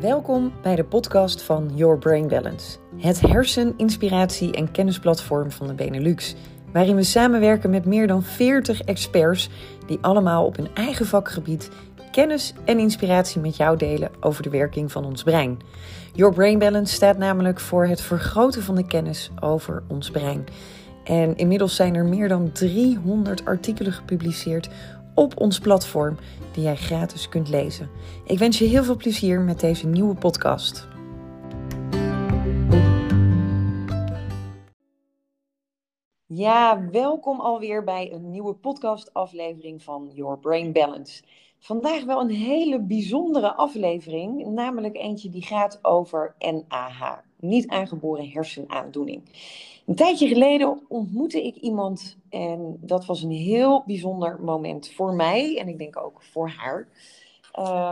Welkom bij de podcast van Your Brain Balance, het hersen-, inspiratie- en kennisplatform van de Benelux, waarin we samenwerken met meer dan 40 experts die allemaal op hun eigen vakgebied kennis en inspiratie met jou delen over de werking van ons brein. Your Brain Balance staat namelijk voor het vergroten van de kennis over ons brein. En inmiddels zijn er meer dan 300 artikelen gepubliceerd op ons platform die jij gratis kunt lezen. Ik wens je heel veel plezier met deze nieuwe podcast. Ja, welkom alweer bij een nieuwe podcastaflevering van Your Brain Balance. Vandaag wel een hele bijzondere aflevering, namelijk eentje die gaat over NAH, niet aangeboren hersenaandoening. Een tijdje geleden ontmoette ik iemand en dat was een heel bijzonder moment voor mij en ik denk ook voor haar.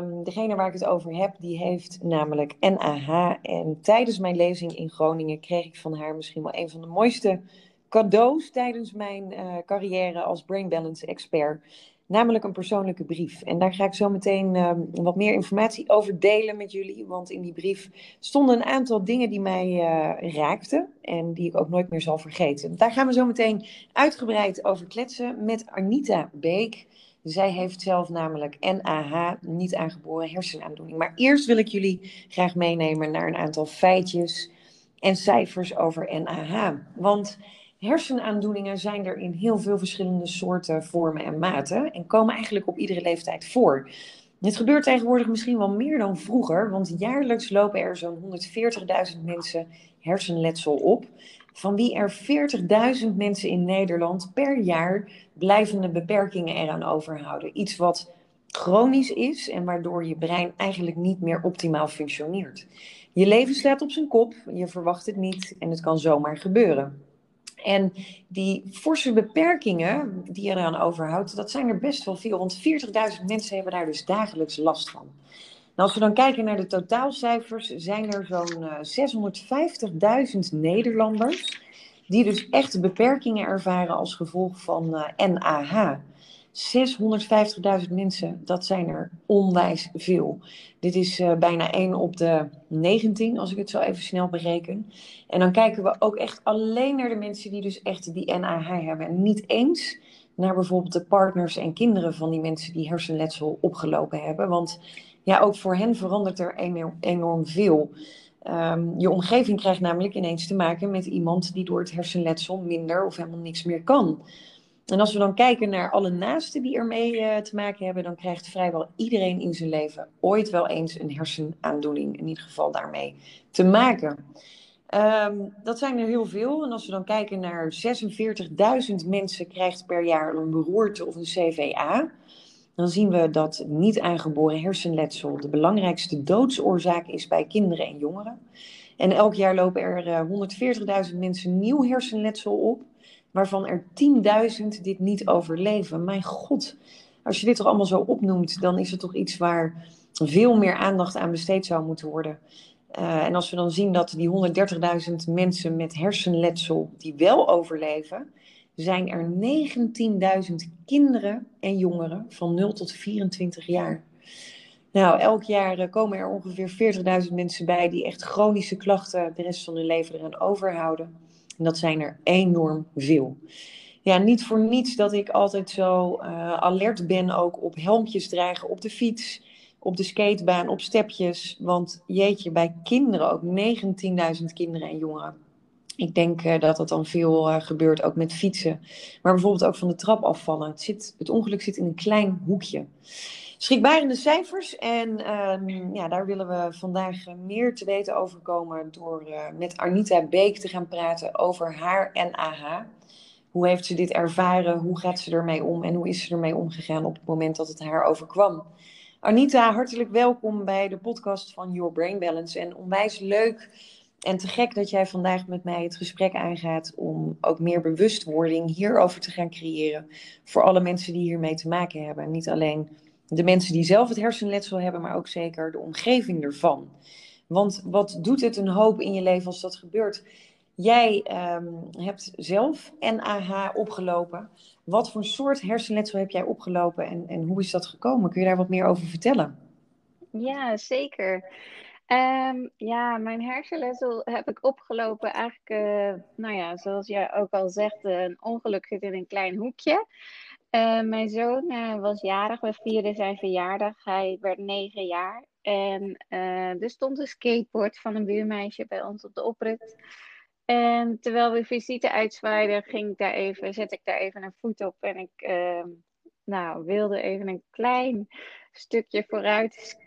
Um, degene waar ik het over heb, die heeft namelijk NAH. En tijdens mijn lezing in Groningen kreeg ik van haar misschien wel een van de mooiste cadeaus tijdens mijn uh, carrière als Brain Balance expert namelijk een persoonlijke brief. En daar ga ik zo meteen uh, wat meer informatie over delen met jullie. Want in die brief stonden een aantal dingen die mij uh, raakten en die ik ook nooit meer zal vergeten. Daar gaan we zo meteen uitgebreid over kletsen met Arnita Beek. Zij heeft zelf namelijk NAH, niet aangeboren hersenaandoening. Maar eerst wil ik jullie graag meenemen naar een aantal feitjes en cijfers over NAH. Want hersenaandoeningen zijn er in heel veel verschillende soorten, vormen en maten. En komen eigenlijk op iedere leeftijd voor. Het gebeurt tegenwoordig misschien wel meer dan vroeger, want jaarlijks lopen er zo'n 140.000 mensen hersenletsel op. Van wie er 40.000 mensen in Nederland per jaar blijvende beperkingen eraan overhouden. Iets wat chronisch is en waardoor je brein eigenlijk niet meer optimaal functioneert. Je leven staat op zijn kop, je verwacht het niet en het kan zomaar gebeuren. En die forse beperkingen die je eraan overhoudt, dat zijn er best wel veel. Want 40.000 mensen hebben daar dus dagelijks last van. Als we dan kijken naar de totaalcijfers, zijn er zo'n 650.000 eh, Nederlanders die dus echt beperkingen ervaren als gevolg van uh, eh, NAH. 650.000 mensen, dat zijn er onwijs veel. Dit is uh, bijna 1 op de 19, als ik het zo even snel bereken. En dan kijken we ook echt alleen naar de mensen die dus echt die NAH hebben. En niet eens naar bijvoorbeeld de partners en kinderen van die mensen die hersenletsel opgelopen hebben. Want ja, ook voor hen verandert er enorm, veel. Um, je omgeving krijgt namelijk ineens te maken met iemand die door het hersenletsel minder of helemaal niks meer kan. En als we dan kijken naar alle naasten die ermee uh, te maken hebben, dan krijgt vrijwel iedereen in zijn leven ooit wel eens een hersenaandoening, in ieder geval daarmee te maken. Um, dat zijn er heel veel. En als we dan kijken naar 46.000 mensen krijgt per jaar een beroerte of een CVA, dan zien we dat niet aangeboren hersenletsel de belangrijkste doodsoorzaak is bij kinderen en jongeren. En elk jaar lopen er uh, 140.000 mensen nieuw hersenletsel op waarvan er 10.000 dit niet overleven. Mijn god, als je dit toch allemaal zo opnoemt, dan is het toch iets waar veel meer aandacht aan besteed zou moeten worden. Uh, en als we dan zien dat die 130.000 mensen met hersenletsel die wel overleven, zijn er 19.000 kinderen en jongeren van 0 tot 24 jaar. Nou, elk jaar eh, komen er ongeveer 40.000 mensen bij die echt chronische klachten de rest van hun leven eraan overhouden. En dat zijn er enorm veel. Ja, niet voor niets dat ik altijd zo uh, alert ben ook op helmpjes dragen op de fiets, op de skatebaan, op stepjes. Want jeetje, bij kinderen ook 19.000 kinderen en jongeren. Ik denk uh, dat dat dan veel uh, gebeurt, ook met fietsen. Maar bijvoorbeeld ook van de trap afvallen. Het, zit, het ongeluk zit in een klein hoekje schrikbarende cijfers. En um, ja, daar willen we vandaag meer te weten over komen door uh, met Arnita Beek te gaan praten over haar NAH. Hoe heeft ze dit ervaren? Hoe gaat ze ermee om? En hoe is ze ermee omgegaan op het moment dat het haar overkwam? Arnita, hartelijk welkom bij de podcast van Your Brain Balance. En onwijs leuk en te gek dat jij vandaag met mij het gesprek aangaat om ook meer bewustwording hierover te gaan creëren voor alle mensen die hiermee te maken hebben. Niet alleen de mensen die zelf het hersenletsel hebben, maar ook zeker de omgeving ervan. Want wat doet het een hoop in je leven als dat gebeurt? Jij um, hebt zelf NAH opgelopen. Wat voor soort hersenletsel heb jij opgelopen en, en hoe is dat gekomen? Kun je daar wat meer over vertellen? Ja, zeker. Ehm, ja, mijn hersenletsel heb ik opgelopen eigenlijk, uh, nou ja, zoals jij ook al zegt, een ongeluk zit in een klein hoekje. Uh, mijn zoon uh, was jarig, we vierden zijn verjaardag. Hij werd negen jaar. En er stond een skateboard van een buurmeisje bij ons op de oprit. En terwijl we visite uitzwaaiden, ging ik daar even, zet ik daar even een voet op. En ik nou, wilde even een klein stukje vooruit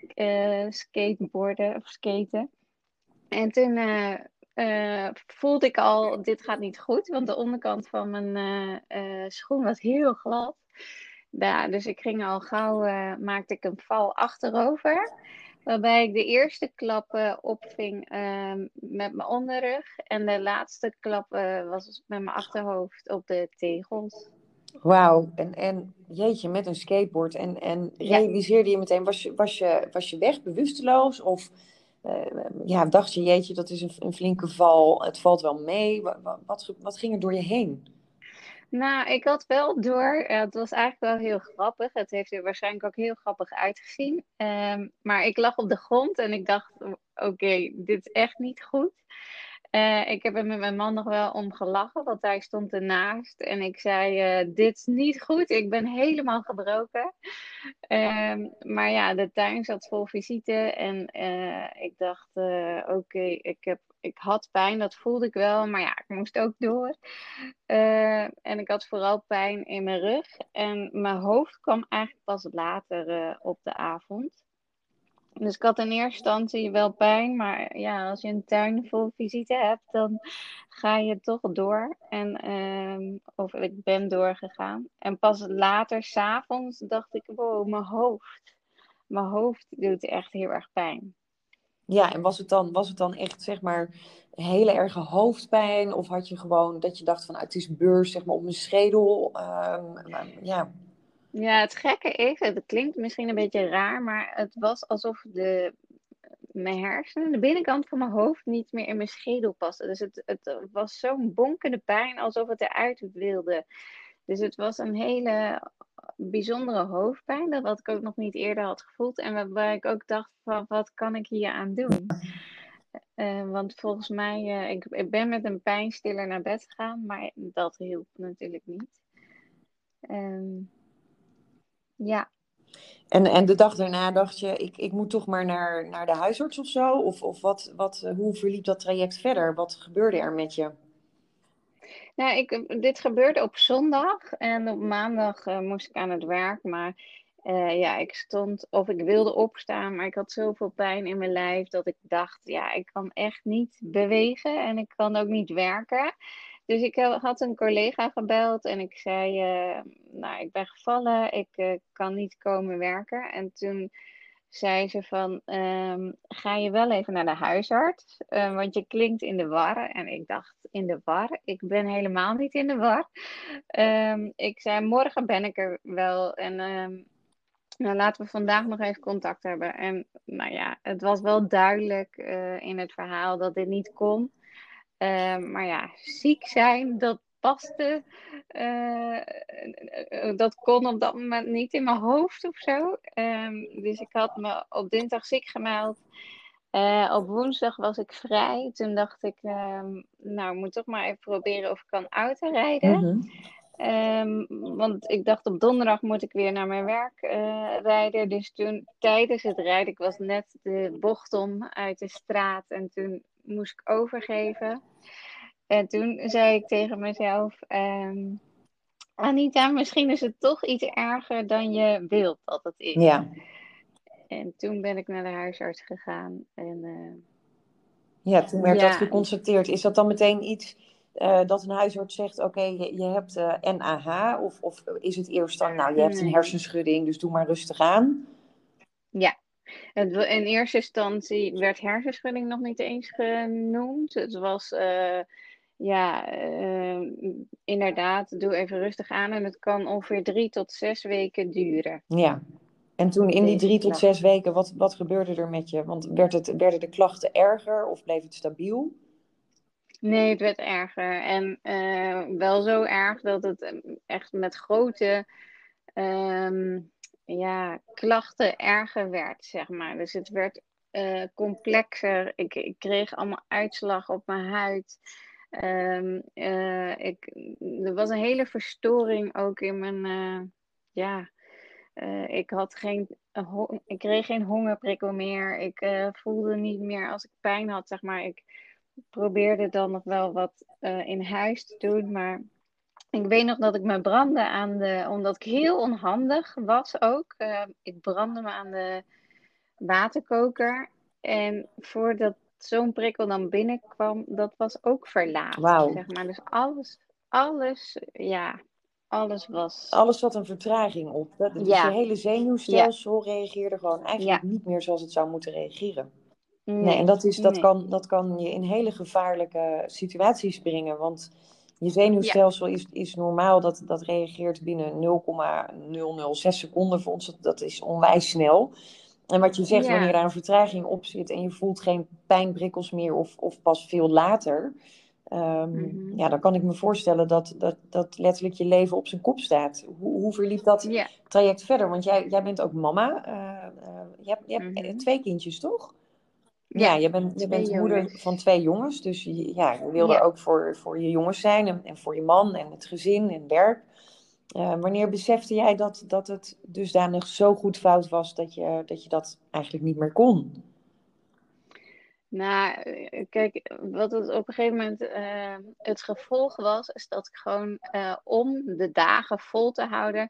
skateboarden of skaten. En toen voelde ik al, dit gaat niet goed, want de onderkant van mijn schoen was heel glad. Ja, dus ik ging al gauw, maakte ik een val achterover. Waarbij ik de eerste klap opving ehm, met mijn onderrug. En de laatste klap was met mijn achterhoofd op de tegels. Wauw, en, en jeetje, met een skateboard. En, en realiseerde je meteen, was je, was, je, was je weg, bewusteloos? Of uh, ja, dacht je, jeetje, dat is een, een, flinke val, het valt wel mee. Wat, wat, wat, ging er door je heen? Nou, ik had wel door, het was eigenlijk wel heel grappig. Het heeft er waarschijnlijk ook heel grappig uitgezien. Um, maar ik lag op de grond en ik dacht, oké, dit is echt niet goed. Uh, ik heb er met mijn man nog wel om gelachen, want hij stond ernaast. En ik zei, uh, dit is niet goed, ik ben helemaal gebroken. Uh, maar ja, de tuin zat vol visite. En eh, ik dacht, oké, ik ik, ik had pijn, dat voelde ik wel. Maar ja, ik moest ook door. en ik had vooral pijn in mijn rug. En mijn hoofd kwam eigenlijk pas later op de avond. Dus ik had in eerste instantie wel pijn, maar ja, als je een tuin vol visite hebt, dan ga je toch door. En, um, of ik ben doorgegaan. En pas later, s'avonds, dacht ik, wow, mijn hoofd. Mijn hoofd doet echt heel erg pijn. Ja, en was het dan, was het dan echt, zeg maar, hele erge hoofdpijn? Of had je gewoon dat je dacht van, ah, het is beurs, zeg maar, op mijn schedel? Um, ja. Ja, het gekke is, het klinkt misschien een beetje raar, maar het was alsof de, mijn hersenen, de binnenkant van mijn hoofd, niet meer in mijn schedel paste. Dus het, het was zo'n bonkende pijn alsof het eruit wilde. Dus het was een hele bijzondere hoofdpijn, dat wat ik ook nog niet eerder had gevoeld. En waarbij ik ook dacht van, wat kan ik hier aan doen? Uh, want volgens mij, uh, ik, ik ben met een pijnstiller naar bed gegaan, maar dat hielp natuurlijk niet. Um, ja. En, en de dag daarna dacht je, ik, ik moet toch maar naar, naar de huisarts of zo? Of, of wat, wat, eh, hoe verliep dat traject verder? Wat gebeurde er met je? Nou, ik, dit gebeurde op zondag en op maandag uh, moest ik aan het werk. Maar uh, ja, ik stond of ik wilde opstaan, maar ik had zoveel pijn in mijn lijf dat ik dacht, ja, ik kan echt niet bewegen en ik kan ook niet werken. Dus ik had een collega gebeld en ik zei, uh, nou, ik ben gevallen, ik kan niet komen werken. En toen zei ze van, um, ga je wel even naar de huisarts, uh, want je klinkt in de war. En ik dacht, in de war? Ik ben helemaal niet in de war. Um, ik zei, morgen ben ik er wel en... Nou, laten we vandaag nog even contact hebben. En nou ja, het was wel duidelijk in het verhaal dat dit niet kon. Ehm, maar ja, ziek zijn, dat paste. Uh, dat kon op dat moment niet in mijn hoofd of zo. Um, dus ik had me op dinsdag ziek gemeld. Uh, op woensdag was ik vrij. Toen dacht ik, um, nou, ik moet toch maar even proberen of ik kan autorijden. Mm want ik dacht op donderdag moet ik weer naar mijn werk uh, rijden. Dus toen tijdens het rijden, ik was net de bocht om uit de straat. En toen moest ik overgeven. En toen zei ik tegen mezelf: um, Anita, misschien is het toch iets erger dan je wilt dat het is. Ja. En toen ben ik naar de huisarts gegaan. En, uh, ja, toen werd dat geconstateerd. Is dat dan meteen iets uh, dat een huisarts zegt: Oké, je, je, hebt uh, eh, NAH? Of, of is het eerst dan, nou, je hebt een hersenschudding, dus doe maar rustig aan? Ja, in eerste instantie werd hersenschudding nog niet eens genoemd. Het was, uh, ja, uh, inderdaad, doe even rustig aan. En het kan ongeveer drie tot zes weken duren. Ja, en toen in die drie tot zes weken, wat, wat gebeurde er met je? Want werd het, werden de klachten erger of bleef het stabiel? Nee, het werd erger. En uh, wel zo erg dat het echt met grote... Um, ja, klachten erger werd, zeg maar. Dus het werd complexer. Ik, ik kreeg allemaal uitslag op mijn huid. Um, ik, er was een hele verstoring ook in mijn, ja, ik had geen, ik kreeg geen hongerprikkel meer. Ik voelde niet meer als ik pijn had, zeg maar. Ik probeerde dan nog wel wat in huis te doen, maar ik weet nog dat ik me brandde aan de, omdat ik heel onhandig was ook. ik brandde me aan de waterkoker. En voordat zo'n prikkel dan binnenkwam, dat was ook verlaat. Wow. Zeg maar. Dus alles, alles, ja, alles was. Alles had een vertraging op. Dus ja. je hele zenuwstelsel reageerde gewoon eigenlijk niet meer zoals het zou moeten reageren. Nee, en dat, is, dat, kan, dat kan je in hele gevaarlijke situaties brengen. Want je zenuwstelsel is, is normaal, dat, dat reageert binnen 0,006 seconden voor ons. Dat, dat is onwijs snel. En wat je zegt, wanneer daar een vertraging op zit en je voelt geen pijnprikkels meer of, of pas veel later, ehm, mhm. ja, dan kan ik me voorstellen dat, dat, dat letterlijk je leven op zijn kop staat. Hoe, hoe verliep dat traject verder? Want jij, jij bent ook mama. Uh, uh, je hebt, je hebt mhm. twee kindjes, toch? Ja, je bent, je bent moeder van twee jongens. Dus je, ja, je wilde ja. ook voor, voor je jongens zijn en, en voor je man en het gezin en werk. Uh, wanneer besefte jij dat, dat het dusdanig zo goed fout was dat je, dat je dat eigenlijk niet meer kon? Nou, eh, kijk, wat het op een gegeven moment uh, het gevolg was, is dat ik gewoon om de dagen vol te houden,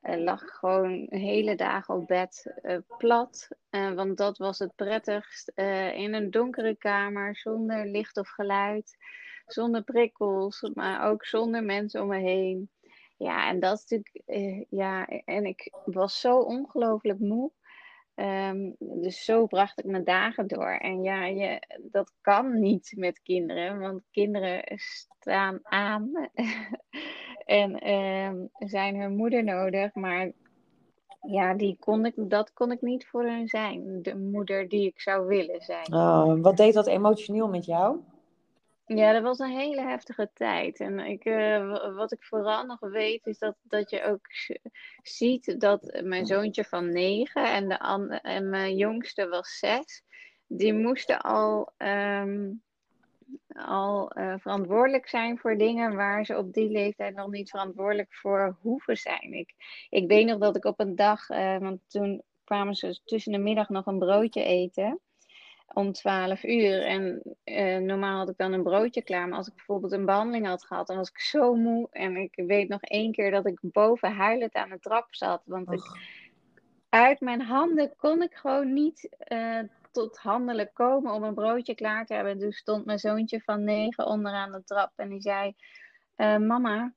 lag gewoon hele dagen op bed plat. want dat was het prettigst. in een donkere kamer, zonder licht of geluid, zonder prikkels, maar ook zonder mensen om me heen. Ja, en dat is natuurlijk, uh, ja, en ik was zo ongelooflijk moe. Um, dus zo bracht ik mijn dagen door. En ja, je, dat kan niet met kinderen, want kinderen staan aan en um, zijn hun moeder nodig. Maar ja, die kon ik, dat kon ik niet voor hun zijn. De moeder die ik zou willen zijn. Oh, wat deed dat emotioneel met jou? Ja, dat was een hele heftige tijd. En ik, uh, wat ik vooral nog weet, is dat, dat je ook ziet dat mijn zoontje van negen en, de en mijn jongste was zes, die moesten al, um, al uh, verantwoordelijk zijn voor dingen waar ze op die leeftijd nog niet verantwoordelijk voor hoeven zijn. Ik, ik weet nog dat ik op een dag, uh, want toen kwamen ze tussen de middag nog een broodje eten om 12 uur. En uh, normaal had ik dan een broodje klaar. Maar als ik bijvoorbeeld een behandeling had gehad, dan was ik zo moe. En ik weet nog één keer dat ik boven huilend aan de trap zat. Want ik, uit mijn handen kon ik gewoon niet uh, tot handelen komen om een broodje klaar te hebben. Dus stond mijn zoontje van negen onderaan de trap. En die zei: uh, Mama,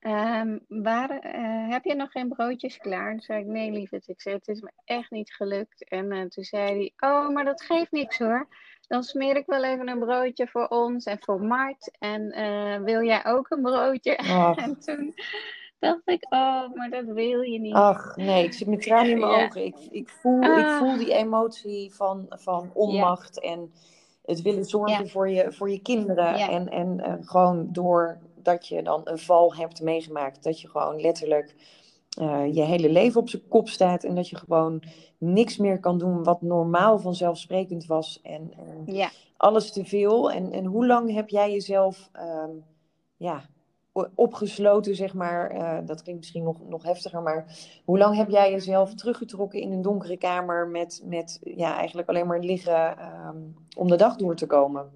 Um, waar, uh, heb je nog geen broodjes klaar? Toen zei ik, nee lieverd. Ik zei, het is me echt niet gelukt. En uh, toen zei hij, oh, maar dat geeft niks hoor. Dan smeer ik wel even een broodje voor ons en voor Mart. En uh, wil jij ook een broodje? en toen dacht ik, oh, maar dat wil je niet. Ach, nee, ik zit met tranen in mijn ja. ogen. Ik, ik, voel, ah. ik voel die emotie van, van onmacht ja. en het willen zorgen ja. voor, je, voor je kinderen. En, en gewoon door dat je dan een val hebt meegemaakt. Dat je gewoon letterlijk uh, je hele leven op zijn kop staat. En dat je gewoon niks meer kan doen wat normaal vanzelfsprekend was. En, ja. alles te veel. En, en hoe lang heb jij jezelf um, ja, opgesloten, zeg maar. Uh, dat klinkt misschien nog, nog heftiger, maar hoe lang heb jij jezelf teruggetrokken in een donkere kamer met, met ja, eigenlijk alleen maar liggen um, om de dag door te komen?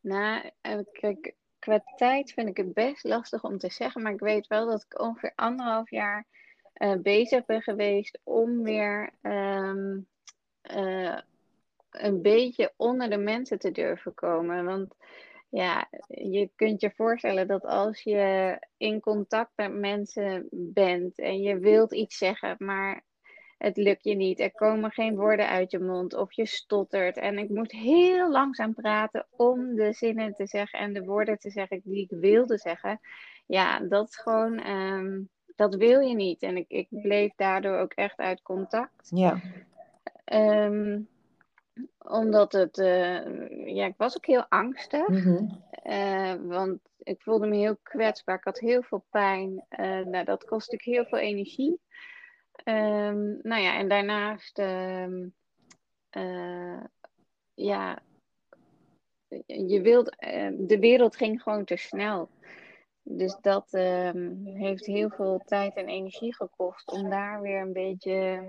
Nou, eh, kijk, qua tijd vind ik het best lastig om te zeggen. Maar ik weet wel dat ik ongeveer anderhalf jaar uh, bezig ben geweest om weer um, uh, een beetje onder de mensen te durven komen. Want ja, je kunt je voorstellen dat als je in contact met mensen bent en je wilt iets zeggen, maar het lukt je niet. Er komen geen woorden uit je mond of je stottert. En ik moet heel langzaam praten om de zinnen te zeggen en de woorden te zeggen die ik wilde zeggen. Ja, dat is gewoon, um, dat wil je niet. En ik, ik bleef daardoor ook echt uit contact. Ja. Um, omdat het, uh, ja, ik was ook heel angstig. Mm -hmm. uh, want ik voelde me heel kwetsbaar. Ik had heel veel pijn. Uh, nou, dat kost natuurlijk heel veel energie. Um, nou ja, en daarnaast um, ja, je wilt, de wereld ging gewoon te snel. Dus dat ehm, heeft heel veel tijd en energie gekost om daar weer een beetje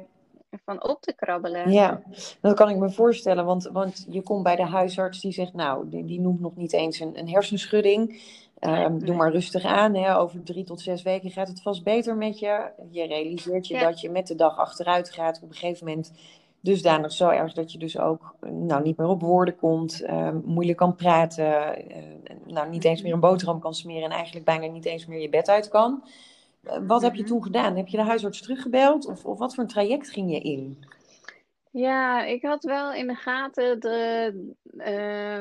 van op te krabbelen. Ja, dat kan ik me voorstellen. Want, want je komt bij de huisarts die zegt, nou, die, die noemt nog niet eens een, een hersenschudding. Um, Doe maar rustig aan. Hè. Over drie tot zes weken gaat het vast beter met je. Je realiseert je dat je met de dag achteruit gaat. Op een gegeven moment dusdanig zo erg dat je dus ook nou, niet meer op woorden komt, uh, moeilijk kan praten, uh, nou, niet eens meer een boterham kan smeren en eigenlijk bijna niet eens meer je bed uit kan. Uh, wat heb je mhm. toen gedaan? Heb je de huisarts teruggebeld of, of wat voor een traject ging je in? Ja, ik had wel in de gaten de.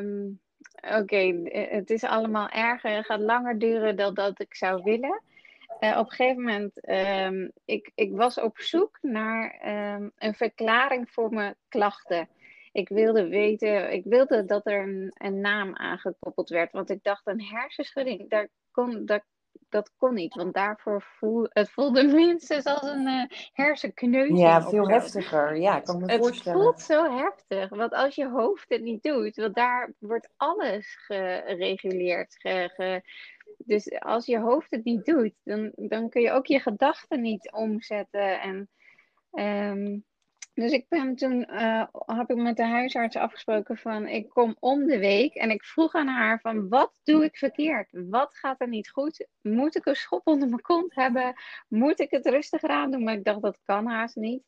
Um, Oké, het is allemaal erger. Het gaat langer duren dan dat ik zou willen. Uh, op een gegeven moment, um, ik, ik was op zoek naar um, een verklaring voor mijn klachten. Ik wilde weten, ik wilde dat er een, een naam aangekoppeld werd. Want ik dacht, een hersenschudding, daar kon, dat, dat kon niet. Want daarvoor voel, het voelde minstens als een uh, hersenkneuzing. Ja, veel heftiger. Ja, ik kan me het voorstellen. Het voelt zo heftig. Want als je hoofd het niet doet, want daar wordt alles gereguleerd, ge, ge, dus als je hoofd het niet doet, dan, dan kun je ook je gedachten niet omzetten. En, um, dus ik ben toen, uh, heb ik met de huisarts afgesproken van, ik kom om de week. En ik vroeg aan haar van, wat doe ik verkeerd? Wat gaat er niet goed? Moet ik een schop onder mijn kont hebben? Moet ik het rustiger aan doen? Maar ik dacht, dat kan haast niet.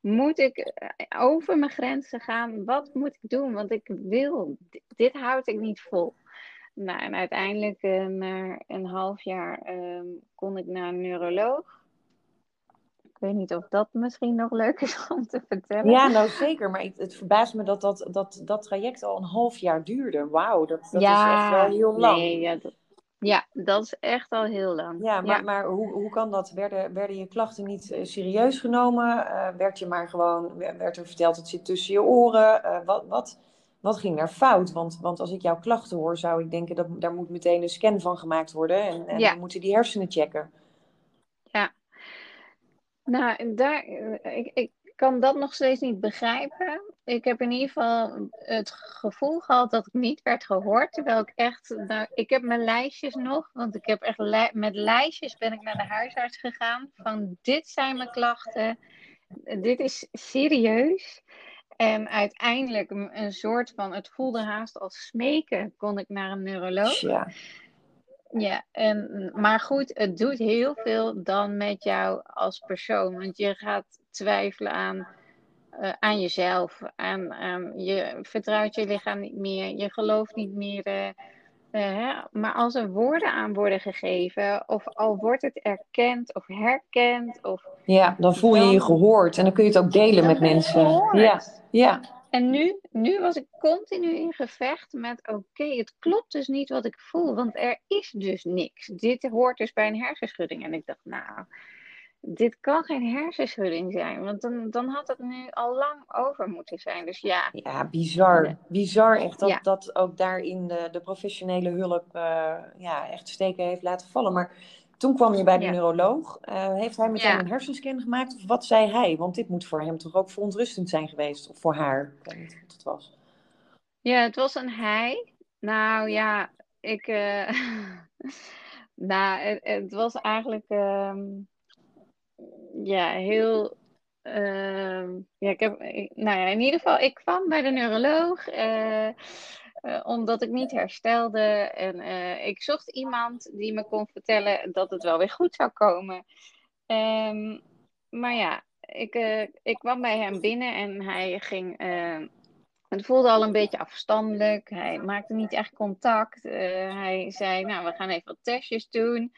Moet ik eh, over mijn grenzen gaan? Wat moet ik doen? Want ik wil, dit houd ik niet vol. Nou, en uiteindelijk uh, na een half jaar uh, kon ik naar een neuroloog. Ik weet niet of dat misschien nog leuk is om te vertellen. Ja, nou zeker. Maar het, het verbaast me dat dat, dat dat traject al een half jaar duurde. Wauw, dat, dat ja, is echt wel heel lang. Nee, ja, dat, ja, dat is echt al heel lang. Ja, maar, maar hoe, hoe kan dat? Werden, werden je klachten niet uh, serieus genomen? Uh, werd je maar gewoon, werd er verteld het zit tussen je oren? Uh, wat, wat, wat ging daar fout? Want, want als ik jouw klachten hoor, zou ik denken dat daar moet meteen een scan van gemaakt worden. En, en ja. we moeten die hersenen checken. Nou, daar, ik, ik kan dat nog steeds niet begrijpen. Ik heb in ieder geval het gevoel gehad dat ik niet werd gehoord. Terwijl ik echt, nou, ik heb mijn lijstjes nog, want ik heb echt met lijstjes ben ik naar de huisarts gegaan. Van dit zijn mijn klachten, dit is serieus. En uiteindelijk een soort van, het voelde haast als smeken, kon ik naar een neuroloog. Ja. Ja, en, maar goed, het doet heel veel dan met jou als persoon. Want je gaat twijfelen aan, uh, aan jezelf. Aan, aan, je vertrouwt je lichaam niet meer. Je gelooft niet meer. Uh, uh, maar als er woorden aan worden gegeven, of al wordt het erkend of herkend. Of, ja, dan voel je je gehoord en dan kun je het ook delen met mensen. Ja, ja. En nu, nu was ik continu in gevecht met: oké, het klopt dus niet wat ik voel, want er is dus niks. Dit hoort dus bij een hersenschudding. En ik dacht, nou, dit kan geen hersenschudding zijn, want dan, dan had het nu al lang over moeten zijn. Dus ja. Ja, bizar. Bizar echt dat, dat ook daarin de, de professionele hulp uh, ja, echt steken heeft laten vallen. Maar toen kwam je bij de neuroloog. Uh, heeft hij meteen een hersenscan gemaakt? Of wat zei hij? Want dit moet voor hem toch ook verontrustend zijn geweest? Of voor haar? Ik weet niet wat het was. Ja, het was een hij. Nou ja, ik... Uh, nou, het, het, was eigenlijk... Uh, ja, heel. Uh, ja, ik heb, nou ja, in ieder geval, ik kwam bij de neuroloog. Uh, omdat ik niet herstelde. En ik zocht iemand die me kon vertellen dat het wel weer goed zou komen. Um, maar ja, ik, ik kwam bij hem binnen en hij ging. het voelde al een beetje afstandelijk. Hij maakte niet echt contact. hij zei: Nou, we gaan even wat testjes doen.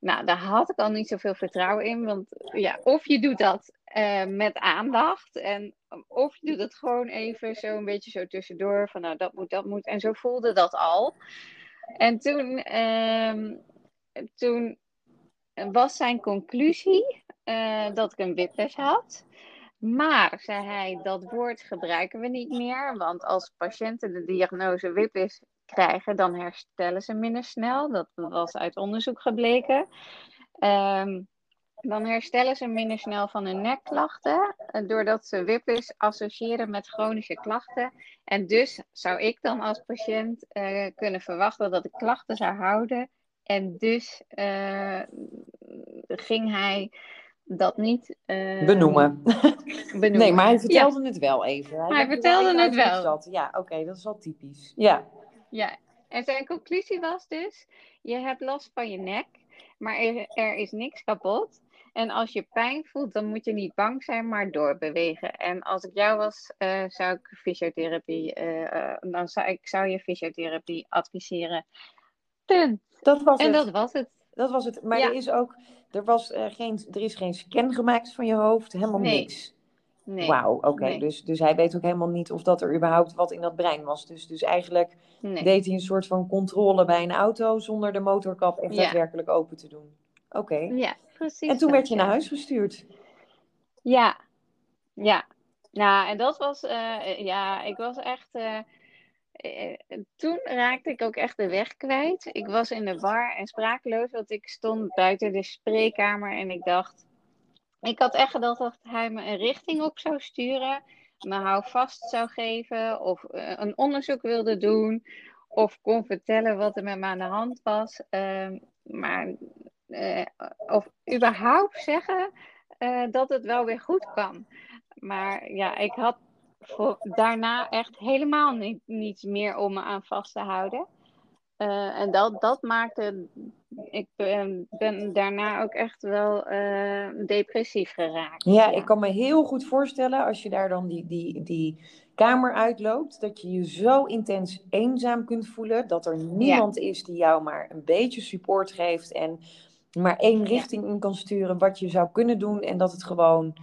Nou, daar had ik al niet zoveel vertrouwen in. Want ja, of je doet dat uh, met aandacht. En of je doet het gewoon even zo een beetje zo tussendoor. Van nou, dat moet, dat moet. En zo voelde dat al. En toen, uh, toen was zijn conclusie uh, dat ik een whiplash had. Maar, zei hij, dat woord gebruiken we niet meer. Want als patiënten de diagnose whiplash krijgen, dan herstellen ze minder snel. Dat was uit onderzoek gebleken. Um, dan herstellen ze minder snel van hun nekklachten, eh, doordat ze WIPIS associëren met chronische klachten. En dus zou ik dan als patiënt uh, kunnen verwachten dat ik klachten zou houden. En dus uh, ging hij dat niet uh, benoemen. benoemen. Nee, maar hij vertelde ja. het wel even. Hij, hij vertelde het wel. Zat. Ja, oké, okay, dat is wel typisch. Ja. ja, en zijn conclusie was dus: je hebt last van je nek, maar er, er is niks kapot. En als je pijn voelt, dan moet je niet bang zijn, maar doorbewegen. En als ik jou was, uh, zou ik fysiotherapie, uh, dan zou ik zou je fysiotherapie adviseren. Punt. Dat was en het. dat was het. Dat was het. Maar ja. er is ook, er, was, uh, geen, er is geen scan gemaakt van je hoofd, helemaal nee. niks. Nee. Wauw, oké. Okay. Nee. Dus, dus hij weet ook helemaal niet of dat er überhaupt wat in dat brein was. Dus, dus eigenlijk nee. deed hij een soort van controle bij een auto zonder de motorkap echt Ja. daadwerkelijk open te doen. Oké. Ja, precies. En toen werd je naar huis gestuurd. Ja, ja. Nou, en dat was, eh, ja, ik was echt. eh, eh, toen raakte ik ook echt de weg kwijt. Ik was in de war en sprakeloos, want ik stond buiten de spreekkamer en ik dacht. Ik had echt gedacht dat hij me een richting op zou sturen, me houvast zou geven, of een onderzoek wilde doen, of kon vertellen wat er met me aan de hand was. Ehm, maar, eh, of überhaupt zeggen eh, dat het wel weer goed kan. Maar ja, ik had voor, daarna echt helemaal niet, niets meer om me aan vast te houden. Eh, en dat, dat maakte. Ik ben, ben daarna ook echt wel depressief geraakt. Ja, ik kan me heel goed voorstellen als je daar dan die, die, die kamer uitloopt, dat je je zo intens eenzaam kunt voelen, dat er niemand is die jou maar een beetje support geeft en maar één richting in kan sturen wat je zou kunnen doen en dat het gewoon,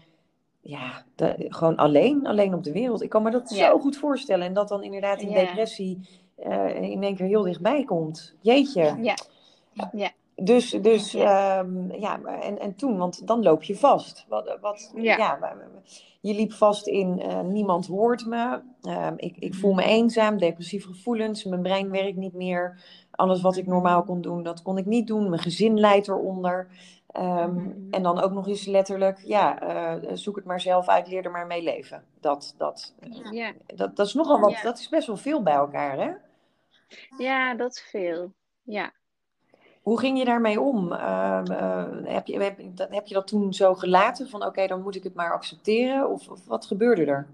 ja, de, gewoon alleen, alleen op de wereld. Ik kan me dat Ja. zo goed voorstellen en dat dan inderdaad in Ja. depressie eh, in één keer heel dichtbij komt. Jeetje. Ja, ja, Dus, dus Ja. ehm, ja, maar en, en toen, want dan loop je vast. Wat, wat, Ja. je liep vast in eh, niemand hoort me, Ehm, ik, ik voel me eenzaam, depressieve gevoelens, mijn brein werkt niet meer. Alles wat ik normaal kon doen, dat kon ik niet doen. Mijn gezin leidt eronder. Ehm, Mhm. En dan ook nog eens letterlijk, ja, eh, zoek het maar zelf uit, leer er maar mee leven. Dat, dat, ja. dat, dat is nogal wat, Ja. dat is best wel veel bij elkaar, hè? ja, dat is veel. Ja. Hoe ging je daarmee om? Ehm, eh, heb, je, heb, dat- heb je dat toen zo gelaten van oké, dan moet ik het maar accepteren? Of, of wat gebeurde er?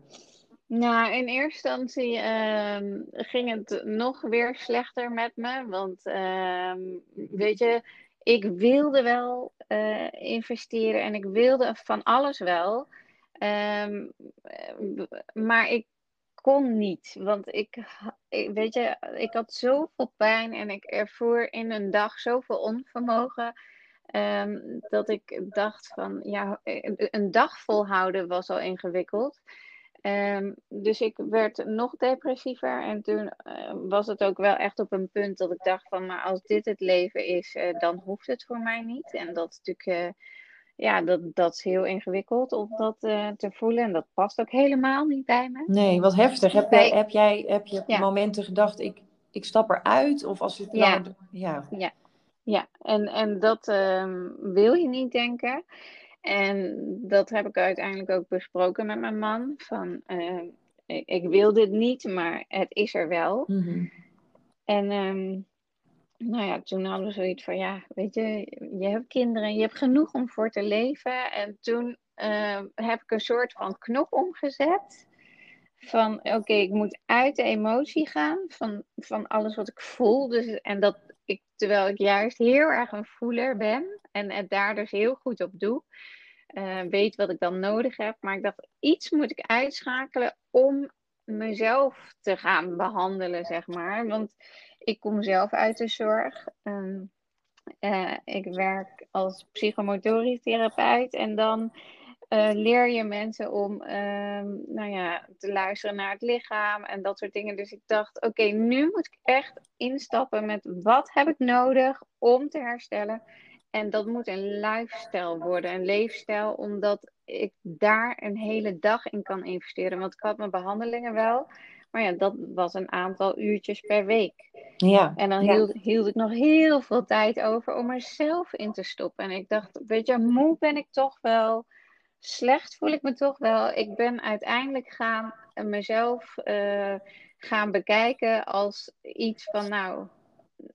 Nou, in eerste instantie ehm, ging het nog weer slechter met me. Want ehm, weet je, ik wilde wel eh, investeren en ik wilde van alles wel. Ehm, eh, maar ik kon niet. Want ik, weet je, ik had zoveel pijn en ik ervoer in een dag zoveel onvermogen. dat ik dacht van, ja, een dag volhouden was al ingewikkeld. Ehm, dus ik werd nog depressiever en toen eh, was het ook wel echt op een punt dat ik dacht van, maar als dit het leven is, eh, dan hoeft het voor mij niet. En dat is natuurlijk, eh, ja, dat, dat is heel ingewikkeld om dat eh, te voelen en dat past ook helemaal niet bij me. Nee, wat heftig. Heb jij, heb jij heb je Ja. momenten gedacht, ik, ik stap eruit? Of als het Ja. langer... Ja. Ja, en, en dat ehm, wil je niet denken. En dat heb ik uiteindelijk ook besproken met mijn man. Van, ehm, ik, ik wil dit niet, maar het is er wel. Mhm. En ehm, nou ja, toen hadden we zoiets van, ja, weet je, je hebt kinderen, je hebt genoeg om voor te leven. En toen ehm, heb ik een soort van knop omgezet. Van, oké, ik moet uit de emotie gaan van, van alles wat ik voel. Dus, en dat ik, terwijl ik juist heel erg een voeler ben en het daar dus heel goed op doe. eh, weet wat ik dan nodig heb. Maar ik dacht, iets moet ik uitschakelen om mezelf te gaan behandelen, zeg maar. Want ik kom zelf uit de zorg. Ehm, eh, ik werk als psychomotorisch therapeut en dan eh, leer je mensen om ehm, nou ja, te luisteren naar het lichaam en dat soort dingen. Dus ik dacht, oké, nu moet ik echt instappen met wat heb ik nodig om te herstellen. En dat moet een lifestyle worden, een leefstijl, omdat ik daar een hele dag in kan investeren. Want ik had mijn behandelingen wel, Maar ja, dat was een aantal uurtjes per week. Ja. En dan ja. hield, hield ik nog heel veel tijd over om er zelf in te stoppen. En ik dacht, weet je, moe ben ik toch wel. Slecht voel ik me toch wel. Ik ben uiteindelijk gaan mezelf uh, gaan bekijken als iets van, nou,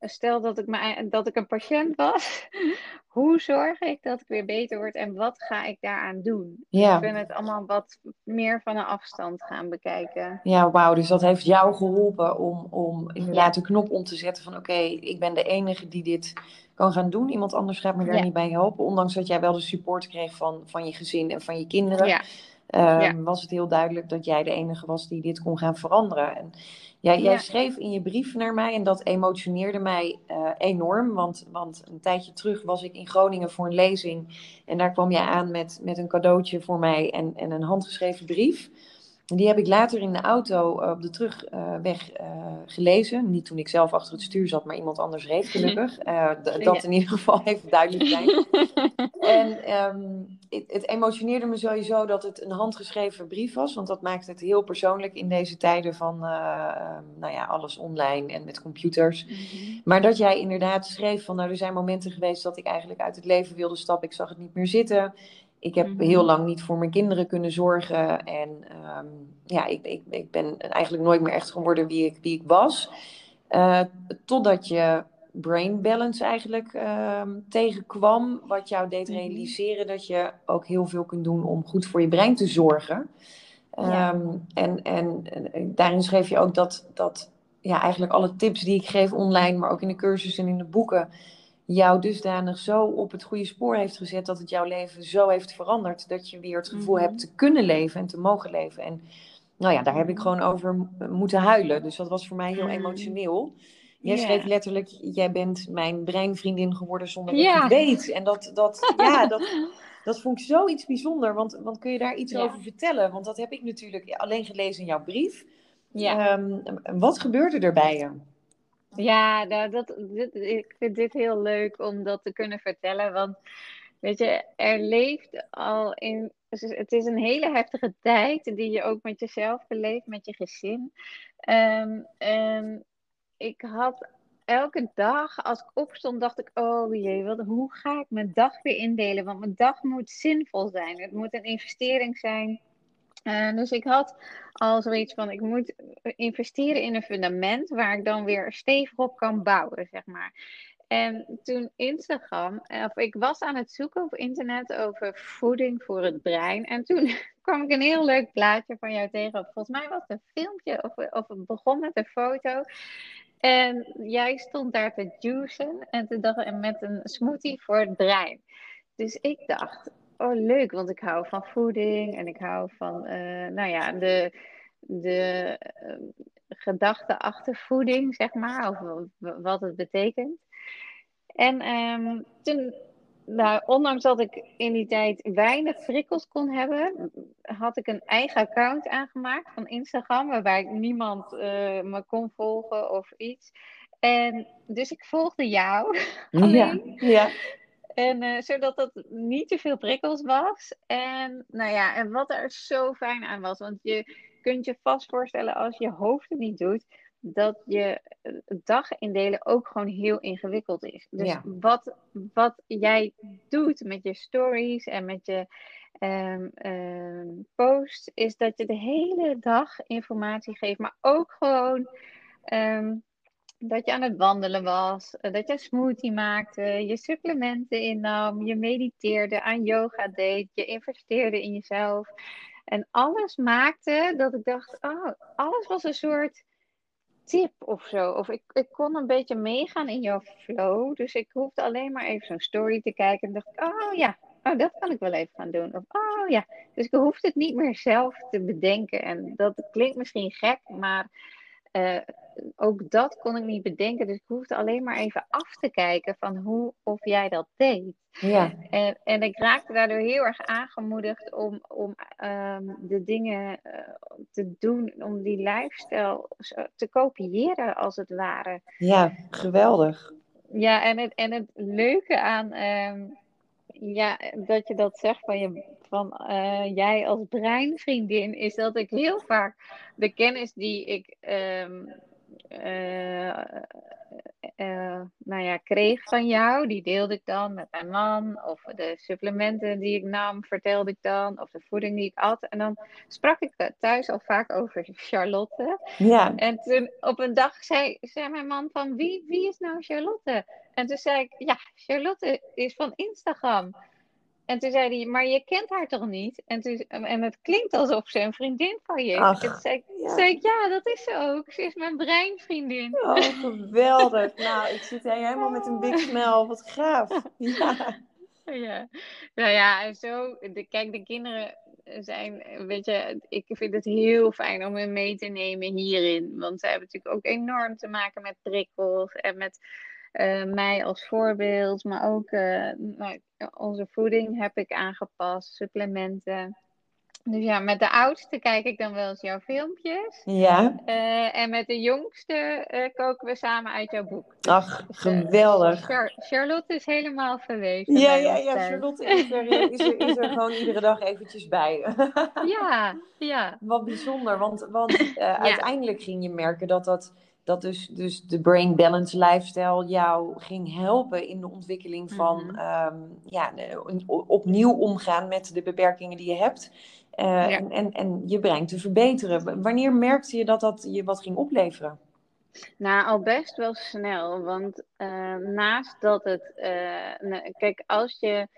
stel dat ik, me, dat ik een patiënt was, hoe zorg ik dat ik weer beter word en wat ga ik daaraan doen? Ja. Ik ben het allemaal wat meer van een afstand gaan bekijken. Ja, wauw. Dus dat heeft jou geholpen om, om inderdaad de knop om te zetten van oké, ik ben de enige die dit kan gaan doen. Iemand anders gaat me daar Ja. niet bij helpen. Ondanks dat jij wel de support kreeg van, van je gezin en van je kinderen. Ja, Ehm, Ja. was het heel duidelijk dat jij de enige was die dit kon gaan veranderen. En jij, jij schreef in je brief naar mij en dat emotioneerde mij eh, enorm. Want, want een tijdje terug was ik in Groningen voor een lezing. En daar kwam jij aan met, met een cadeautje voor mij en, en een handgeschreven brief. En die heb ik later in de auto eh, op de terugweg eh, gelezen. Niet toen ik zelf achter het stuur zat, maar iemand anders reed gelukkig. Eh, dat in ieder geval even duidelijk zijn. En ehm, het, het emotioneerde me sowieso dat het een handgeschreven brief was. Want dat maakt het heel persoonlijk in deze tijden van eh, ehm, nou ja, alles online en met computers. Maar dat jij inderdaad schreef van nou er zijn momenten geweest dat ik eigenlijk uit het leven wilde stappen. Ik zag het niet meer zitten. Ik heb Mhm. heel lang niet voor mijn kinderen kunnen zorgen. En ehm, ja, ik, ik, ik ben eigenlijk nooit meer echt geworden wie ik, wie ik was. Eh, totdat je brain balance eigenlijk ehm, tegenkwam. Wat jou deed Mhm. realiseren dat je ook heel veel kunt doen om goed voor je brein te zorgen. Ja. Ehm, en, en, en daarin schreef je ook dat, dat ja, eigenlijk alle tips die ik geef online, maar ook in de cursussen en in de boeken, jou dusdanig zo op het goede spoor heeft gezet dat het jouw leven zo heeft veranderd dat je weer het gevoel Mhm. hebt te kunnen leven en te mogen leven. En nou ja, daar heb ik gewoon over moeten huilen. Dus dat was voor mij heel Mhm. emotioneel. Jij schreef letterlijk, jij bent mijn breinvriendin geworden zonder dat je het weet. En dat, dat, ja, dat, dat vond ik zoiets bijzonder. Want, want kun je daar iets over vertellen? Want dat heb ik natuurlijk alleen gelezen in jouw brief. Ja. Ehm, wat gebeurde er bij je? Ja, nou, dat, dit, ik vind dit heel leuk om dat te kunnen vertellen. Want weet je, er leeft al in. Het is een hele heftige tijd die je ook met jezelf beleeft, met je gezin. En ik had elke dag, als ik opstond, dacht ik: Oh jee, wat, hoe ga ik mijn dag weer indelen? Want mijn dag moet zinvol zijn. Het moet een investering zijn. Eh, dus ik had al zoiets van: ik moet investeren in een fundament waar ik dan weer stevig op kan bouwen, zeg maar. En toen Instagram, eh, of ik was aan het zoeken op internet over voeding voor het brein. En toen kwam ik een heel leuk plaatje van jou tegen. Volgens mij was het een filmpje, of, of het begon met een foto. En jij stond daar te juicen en te en met een smoothie voor het brein. Dus ik dacht, oh leuk, want ik hou van voeding en ik hou van, eh, nou ja, de, de eh, gedachte achter voeding, zeg maar, of wat het betekent. En ehm, toen, nou, ondanks dat ik in die tijd weinig prikkels kon hebben, had ik een eigen account aangemaakt van Instagram, waarbij ik niemand eh, me kon volgen of iets. En dus ik volgde jou Ja, alleen. ja. En eh, zodat het niet te veel prikkels was. En nou ja, en wat er zo fijn aan was. Want je kunt je vast voorstellen als je hoofd het niet doet. Dat je eh, dag indelen ook gewoon heel ingewikkeld is. Dus Ja. wat, wat jij doet met je stories en met je ehm, posts. Is dat je de hele dag informatie geeft. Maar ook gewoon ehm, dat je aan het wandelen was, eh, dat je een smoothie maakte, je supplementen innam, je mediteerde, aan yoga deed, je investeerde in jezelf. En alles maakte dat ik dacht, oh, alles was een soort tip of zo. Of ik, ik kon een beetje meegaan in jouw flow. Dus ik hoefde alleen maar even zo'n story te kijken en dacht oh ja, oh, dat kan ik wel even gaan doen. Of oh ja, dus ik hoefde het niet meer zelf te bedenken. En dat klinkt misschien gek, maar eh, ook dat kon ik niet bedenken. Dus ik hoefde alleen maar even af te kijken van hoe of jij dat deed. ja. En, en ik raakte daardoor heel erg aangemoedigd om, om ehm, de dingen eh, te doen, om die lifestyle zo- te kopiëren als het ware. Ja, geweldig. Ja, en het, en het leuke aan, ehm, ja, dat je dat zegt van je van eh, jij als breinvriendin, is dat ik heel vaak de kennis die ik ehm, nou ja, kreeg van jou, die deelde ik dan met mijn man. Of de supplementen die ik nam, vertelde ik dan. Of de voeding die ik at. En dan sprak ik thuis al vaak over Charlotte. Ja. En toen op een dag zei, zei mijn man van, wie, wie is nou Charlotte? En toen zei ik, ja, Charlotte is van Instagram. En toen zei hij, maar je kent haar toch niet? En, toen, en het klinkt alsof ze een vriendin van je is. Toen zei ja. zei ik, ja, dat is ze ook. Ze is mijn breinvriendin. Oh, geweldig. nou, ik zit hier helemaal met een big smile. Wat gaaf. Ja. Ja, nou ja, en zo, de, kijk, de kinderen zijn, weet je, ik vind het heel fijn om hen mee te nemen hierin. Want zij hebben natuurlijk ook enorm te maken met prikkels en met uh, mij als voorbeeld, maar ook uh, nou, onze voeding heb ik aangepast, supplementen. Dus ja, met de oudste kijk ik dan wel eens jouw filmpjes. Ja. Uh, en met de jongste koken we samen uit jouw boek. Dus, Ach, geweldig. Char Charlotte is helemaal verwezen. Ja, ja, ja. Charlotte is er, is, er, is er gewoon iedere dag eventjes bij. ja, ja. Wat bijzonder, want, want ja. uiteindelijk ging je merken dat dat dat dus, dus de Brain Balance Lifestyle jou ging helpen in de ontwikkeling van mm -hmm. um, ja, opnieuw omgaan met de beperkingen die je hebt. Uh, ja. en, en, en je brein te verbeteren. Wanneer merkte je dat dat je wat ging opleveren? Nou, al best wel snel. Want uh, naast dat het. Uh, kijk, als je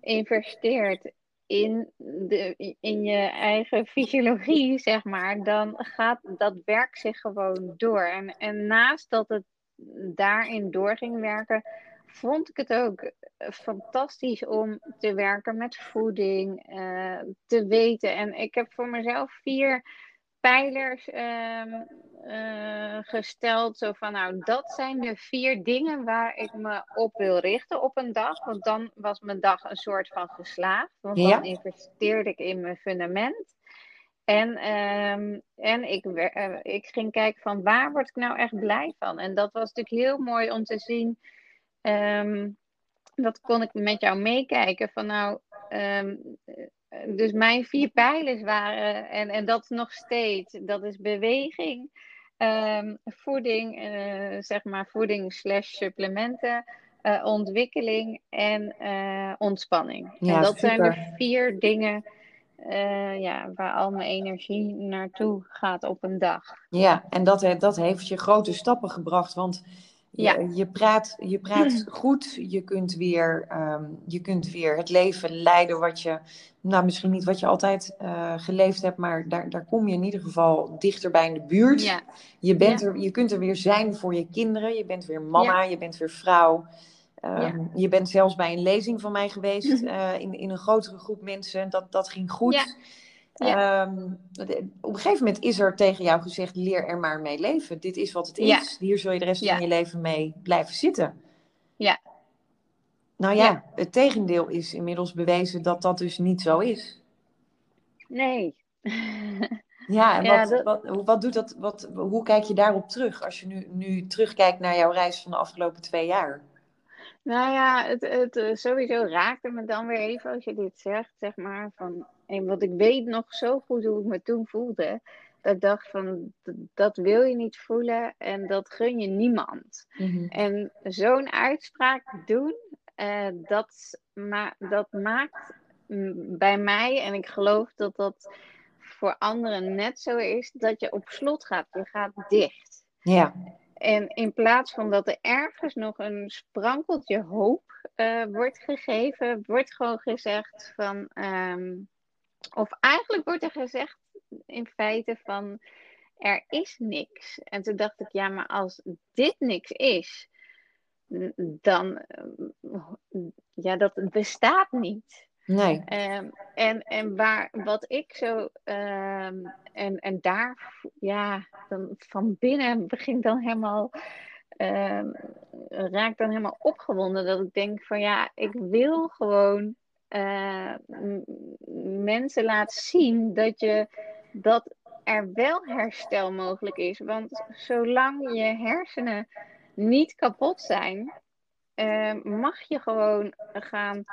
investeert in, de, in je eigen fysiologie, zeg maar, dan gaat dat werk zich gewoon door. En, en naast dat het daarin door ging werken, vond ik het ook fantastisch om te werken met voeding, uh, te weten. En ik heb voor mezelf vier pijlers uh, uh, gesteld. Zo van, nou, dat zijn de vier dingen waar ik me op wil richten op een dag. Want dan was mijn dag een soort van geslaagd. Want dan investeerde ik in mijn fundament. En, um, en ik, uh, ik ging kijken van waar word ik nou echt blij van. En dat was natuurlijk heel mooi om te zien. Um, dat kon ik met jou meekijken. Van nou, um, dus mijn vier pijlers waren, en, en dat nog steeds, dat is beweging, um, voeding, uh, zeg maar voeding slash supplementen, uh, ontwikkeling en uh, ontspanning. Ja, en dat super. zijn de vier dingen ja, waar al mijn energie naartoe gaat op een dag. Ja, en dat, dat heeft je grote stappen gebracht, want ja. Je, je, praat, je praat goed, je kunt, weer, um, je kunt weer het leven leiden wat je, nou misschien niet wat je altijd uh, geleefd hebt, maar daar, daar kom je in ieder geval dichterbij in de buurt. Ja. Je, bent er, je kunt er weer zijn voor je kinderen, je bent weer mama, je bent weer vrouw. Um, je bent zelfs bij een lezing van mij geweest uh, in, in een grotere groep mensen, dat, dat ging goed. Ja. Um, op een gegeven moment is er tegen jou gezegd: leer er maar mee leven. Dit is wat het is. Hier zul je de rest ja. van je leven mee blijven zitten. Ja. Nou ja, het tegendeel is inmiddels bewezen dat dat dus niet zo is. Nee. ja, en wat, dat... wat, wat, doet dat? Wat, hoe kijk je daarop terug als je nu, nu terugkijkt naar jouw reis van de afgelopen twee jaar? Nou ja, het, het sowieso raakte me dan weer even als je dit zegt, zeg maar. Van, en wat ik weet nog zo goed hoe ik me toen voelde. Dat ik dacht van, dat wil je niet voelen en dat gun je niemand. Mm-hmm. En zo'n uitspraak doen, uh, dat, ma dat maakt bij mij, en ik geloof dat dat voor anderen net zo is, dat je op slot gaat. Je gaat dicht. Ja. En in plaats van dat er ergens nog een sprankeltje hoop uh, wordt gegeven, wordt gewoon gezegd van. Um, of eigenlijk wordt er gezegd in feite van. Er is niks. En toen dacht ik, ja, maar als dit niks is, dan. Ja, dat bestaat niet. Nee. Um, en, en waar, wat ik zo, um, en, en daar, ja, dan van binnen begin dan helemaal, um, raak dan helemaal opgewonden. Dat ik denk van ja, ik wil gewoon uh, mensen laten zien dat je, dat er wel herstel mogelijk is. Want zolang je hersenen niet kapot zijn, uh, mag je gewoon gaan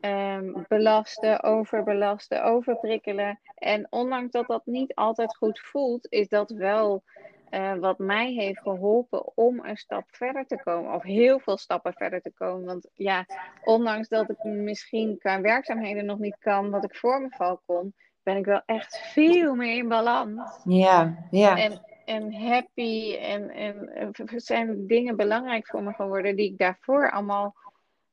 um, belasten, overbelasten, overprikkelen. En ondanks dat dat niet altijd goed voelt, is dat wel uh, wat mij heeft geholpen om een stap verder te komen. Of heel veel stappen verder te komen. Want ja, ondanks dat ik misschien qua werkzaamheden nog niet kan wat ik voor me val kon, ben ik wel echt veel meer in balans. Ja, ja. En, en happy en, en zijn dingen belangrijk voor me geworden die ik daarvoor allemaal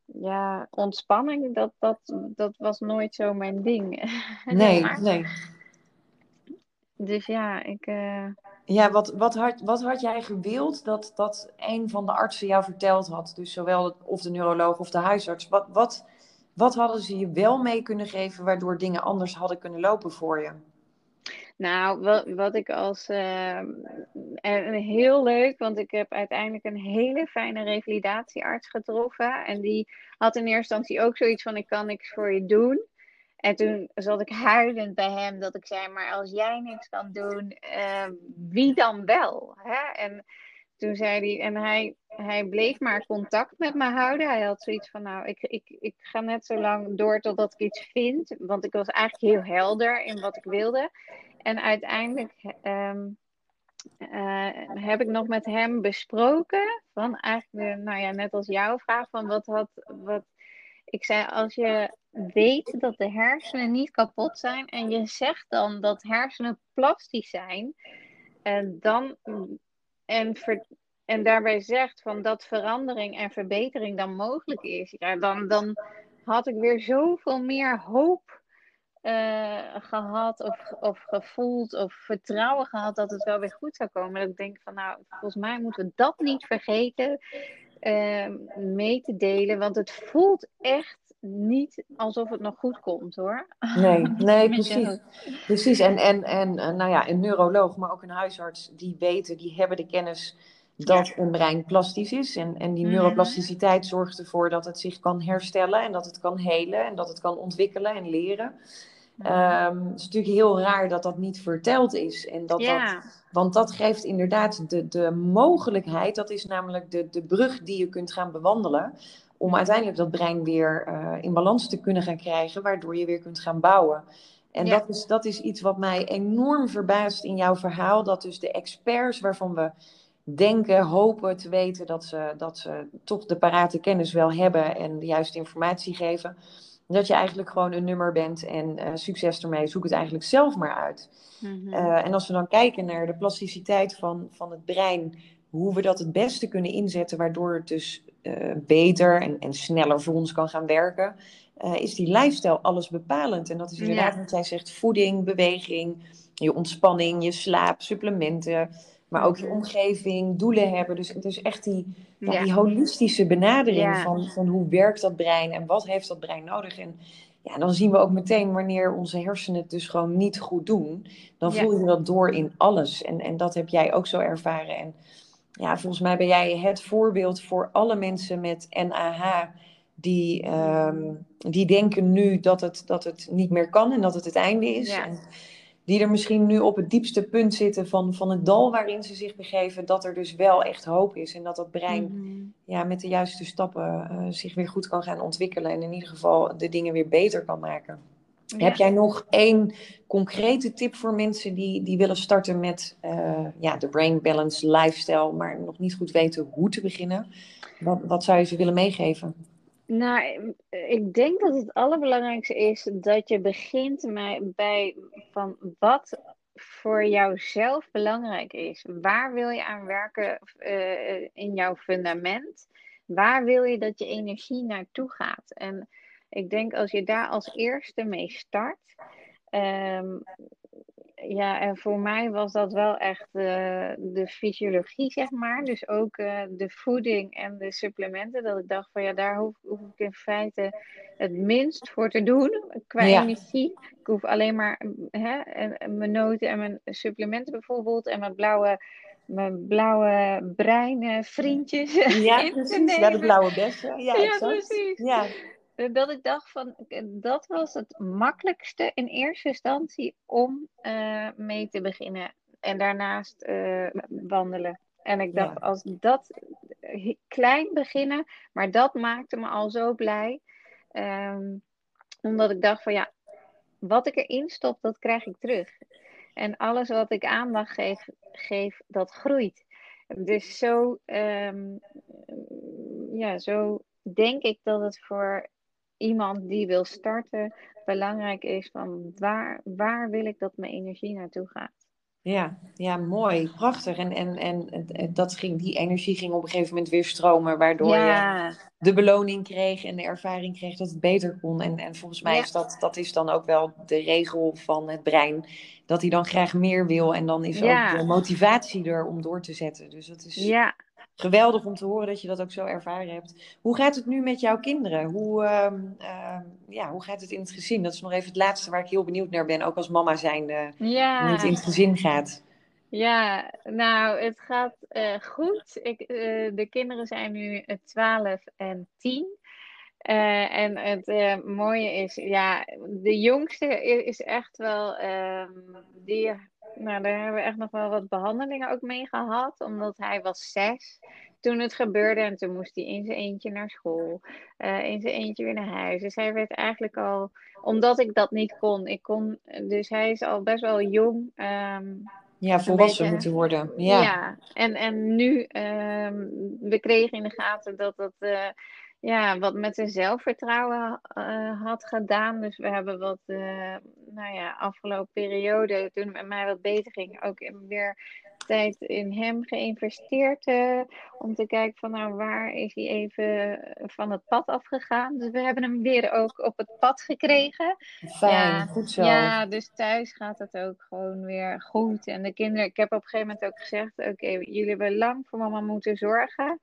ja, ontspanning, dat, dat, dat was nooit zo mijn ding. Nee, nee. Dus ja, ik. Uh... Ja, wat, wat, had, wat had jij gewild dat, dat een van de artsen jou verteld had? Dus zowel of de neuroloog of de huisarts. Wat, wat, wat hadden ze je wel mee kunnen geven waardoor dingen anders hadden kunnen lopen voor je? Nou, wat, wat ik als. Uh, en heel leuk, want ik heb uiteindelijk een hele fijne revalidatiearts getroffen. En die had in eerste instantie ook zoiets van: ik kan niks voor je doen. En toen zat ik huilend bij hem dat ik zei: Maar als jij niks kan doen, uh, wie dan wel? Hè? En toen zei hij, en hij, hij bleef maar contact met me houden. Hij had zoiets van, nou, ik, ik, ik ga net zo lang door totdat ik iets vind. Want ik was eigenlijk heel helder in wat ik wilde. En uiteindelijk um, uh, heb ik nog met hem besproken. Van eigenlijk, nou ja, net als jouw vraag, van wat had. Wat, ik zei, als je weet dat de hersenen niet kapot zijn en je zegt dan dat hersenen plastisch zijn, en dan en, ver, en daarbij zegt van dat verandering en verbetering dan mogelijk is, ja, dan, dan had ik weer zoveel meer hoop uh, gehad of, of gevoeld of vertrouwen gehad dat het wel weer goed zou komen. Dat ik denk van nou, volgens mij moeten we dat niet vergeten uh, mee te delen, want het voelt echt niet alsof het nog goed komt hoor. Nee, nee precies. precies. En, en, en eh, nou ja, een neuroloog, maar ook een huisarts, die weten, die hebben de kennis dat een brein plastisch is. En, en die mhm. neuroplasticiteit zorgt ervoor dat het zich kan herstellen en dat het kan helen en dat het kan ontwikkelen en leren. Um, het is natuurlijk heel raar dat dat niet verteld is. En dat dat, want dat geeft inderdaad de, de mogelijkheid, dat is namelijk de, de brug die je kunt gaan bewandelen, om uiteindelijk dat brein weer uh, in balans te kunnen gaan krijgen, waardoor je weer kunt gaan bouwen. En dat, is, dat is iets wat mij enorm verbaast in jouw verhaal, dat dus de experts waarvan we denken, hopen te weten dat ze, dat ze toch de parate kennis wel hebben en de juiste informatie geven. Dat je eigenlijk gewoon een nummer bent en uh, succes ermee. Zoek het eigenlijk zelf maar uit. Mm -hmm. uh, en als we dan kijken naar de plasticiteit van, van het brein, hoe we dat het beste kunnen inzetten, waardoor het dus uh, beter en, en sneller voor ons kan gaan werken, is die lifestyle alles bepalend. En dat is inderdaad ja. wat jij zegt: voeding, beweging, je ontspanning, je slaap, supplementen. Maar ook je mhm. omgeving, doelen hebben. Dus het is echt die, ja, die holistische benadering van, van hoe werkt dat brein en wat heeft dat brein nodig. En ja, dan zien we ook meteen wanneer onze hersenen het dus gewoon niet goed doen. Dan voel je dat door in alles. En, en dat heb jij ook zo ervaren. En ja, volgens mij ben jij het voorbeeld voor alle mensen met NAH. Die, um, die denken nu dat het, dat het niet meer kan en dat het het einde is. En, die er misschien nu op het diepste punt zitten van, van het dal waarin ze zich begeven, dat er dus wel echt hoop is en dat dat brein mm-hmm. ja, met de juiste stappen uh, zich weer goed kan gaan ontwikkelen en in ieder geval de dingen weer beter kan maken. Ja. Heb jij nog één concrete tip voor mensen die, die willen starten met uh, ja, de Brain Balance lifestyle, maar nog niet goed weten hoe te beginnen? Wat, wat zou je ze willen meegeven? Nou, ik denk dat het allerbelangrijkste is dat je begint bij van wat voor jouzelf belangrijk is. Waar wil je aan werken uh, in jouw fundament? Waar wil je dat je energie naartoe gaat? En ik denk als je daar als eerste mee start, um, ja, en voor mij was dat wel echt uh, de fysiologie, zeg maar. Dus ook uh, de voeding en de supplementen. Dat ik dacht van ja, daar hoef, hoef ik in feite het minst voor te doen qua ja. energie. Ik hoef alleen maar hè, en, mijn noten en mijn supplementen bijvoorbeeld. En mijn blauwe, mijn blauwe brein vriendjes. Ja, precies. Ja, de blauwe bessen. Ja, ja precies. Ja dat ik dacht van dat was het makkelijkste in eerste instantie om uh, mee te beginnen. En daarnaast uh, wandelen. En ik dacht, ja. als dat klein beginnen, maar dat maakte me al zo blij. Um, Omdat ik dacht van ja, wat ik erin stop, dat krijg ik terug. En alles wat ik aandacht geef, geef dat groeit. Dus zo, ehm, ja, zo denk ik dat het voor iemand die wil starten belangrijk is van waar, waar wil ik dat mijn energie naartoe gaat. Ja, ja, mooi, prachtig. En, en, en, dat ging, die energie ging op een gegeven moment weer stromen, waardoor je de beloning kreeg en de ervaring kreeg dat het beter kon. En, en volgens mij is dat, dat is dan ook wel de regel van het brein, dat hij dan graag meer wil. En dan is ook de motivatie er om door te zetten. Dus dat is ja geweldig om te horen dat je dat ook zo ervaren hebt. Hoe gaat het nu met jouw kinderen? Hoe, ehm, ehm, ja, hoe gaat het in het gezin? Dat is nog even het laatste waar ik heel benieuwd naar ben, ook als mama zijnde, ja. hoe het in het gezin gaat. Ja, nou, het gaat uh, goed. Ik, uh, de kinderen zijn nu 12 en 10. Uh, en het mooie is, ja, de jongste is echt wel, ehm, die nou, daar hebben we echt nog wel wat behandelingen ook mee gehad. Omdat hij was zes toen het gebeurde. En toen moest hij in zijn eentje naar school. Uh, in zijn eentje weer naar huis. Dus hij werd eigenlijk al... Omdat ik dat niet kon. Ik kon dus hij is al best wel jong. Um, ja, volwassen moeten worden. Ja, ja. En, en nu... Um, we kregen in de gaten dat dat... Uh, ja, wat met zijn zelfvertrouwen uh, had gedaan. Dus we hebben wat, uh, nou ja, afgelopen periode, toen het met mij wat beter ging, ook weer tijd in hem geïnvesteerd. Uh, om te kijken van, nou, waar is hij even van het pad afgegaan. Dus we hebben hem weer ook op het pad gekregen. Fijn, ja, goed zo. Ja, dus thuis gaat het ook gewoon weer goed. En de kinderen, ik heb op een gegeven moment ook gezegd, oké, jullie hebben lang voor mama moeten zorgen.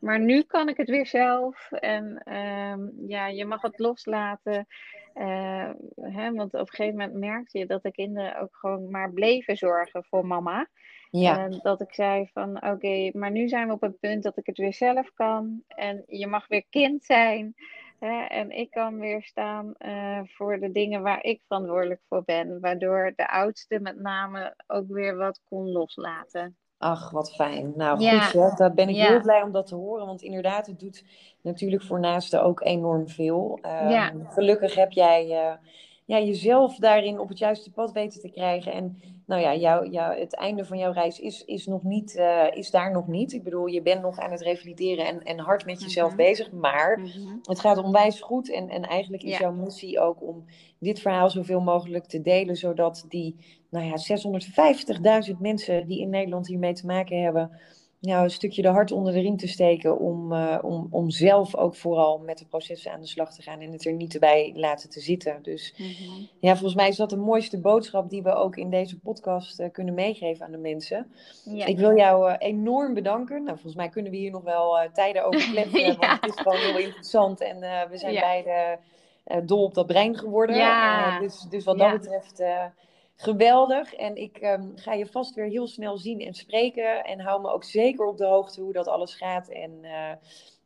Maar nu kan ik het weer zelf. En ehm, ja, je mag het loslaten. Uh, hè, want op een gegeven moment merkte je dat de kinderen ook gewoon maar bleven zorgen voor mama. Ja. dat ik zei van oké, maar nu zijn we op het punt dat ik het weer zelf kan. En je mag weer kind zijn. Hè, en ik kan weer staan uh, voor de dingen waar ik verantwoordelijk voor ben. Waardoor de oudste met name ook weer wat kon loslaten. Ach, wat fijn. Nou, goed, hè? daar ben ik heel blij om dat te horen. Want inderdaad, het doet natuurlijk voor naasten ook enorm veel. Um, gelukkig heb jij uh, ja, jezelf daarin op het juiste pad weten te krijgen. En nou ja, jou, jou, het einde van jouw reis is, is, nog niet, uh, is daar nog niet. Ik bedoel, je bent nog aan het revalideren en, en hard met jezelf mhm. bezig. Maar mhm. het gaat onwijs goed. En, en eigenlijk is jouw missie ook om dit verhaal zoveel mogelijk te delen. Zodat die nou ja, 650.000 mensen die in Nederland hiermee te maken hebben nou, een stukje de hart onder de riem te steken om, uh, om, om zelf ook vooral met de processen aan de slag te gaan en het er niet bij laten te zitten. Dus -hmm. ja, volgens mij is dat de mooiste boodschap die we ook in deze podcast uh, kunnen meegeven aan de mensen. Ja. Ik wil jou uh, enorm bedanken. Nou, volgens mij kunnen we hier nog wel tijden over kletsen, ja. want het is gewoon heel interessant en we zijn ja. beide dol op dat brein geworden. Ja. dus, dus wat dat betreft geweldig. En ik ehm, ga je vast weer heel snel zien en spreken. En hou me ook zeker op de hoogte hoe dat alles gaat. En uh,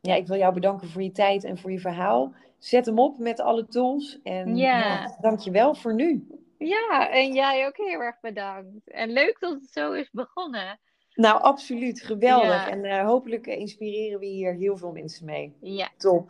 ja, ik wil jou bedanken voor je tijd en voor je verhaal. Zet hem op met alle tools. En ja. je wel voor nu. Ja, en jij ook heel erg bedankt. En leuk dat het zo is begonnen. Nou, absoluut. Geweldig. Ja. En uh, hopelijk inspireren we hier heel veel mensen mee. Ja. Top.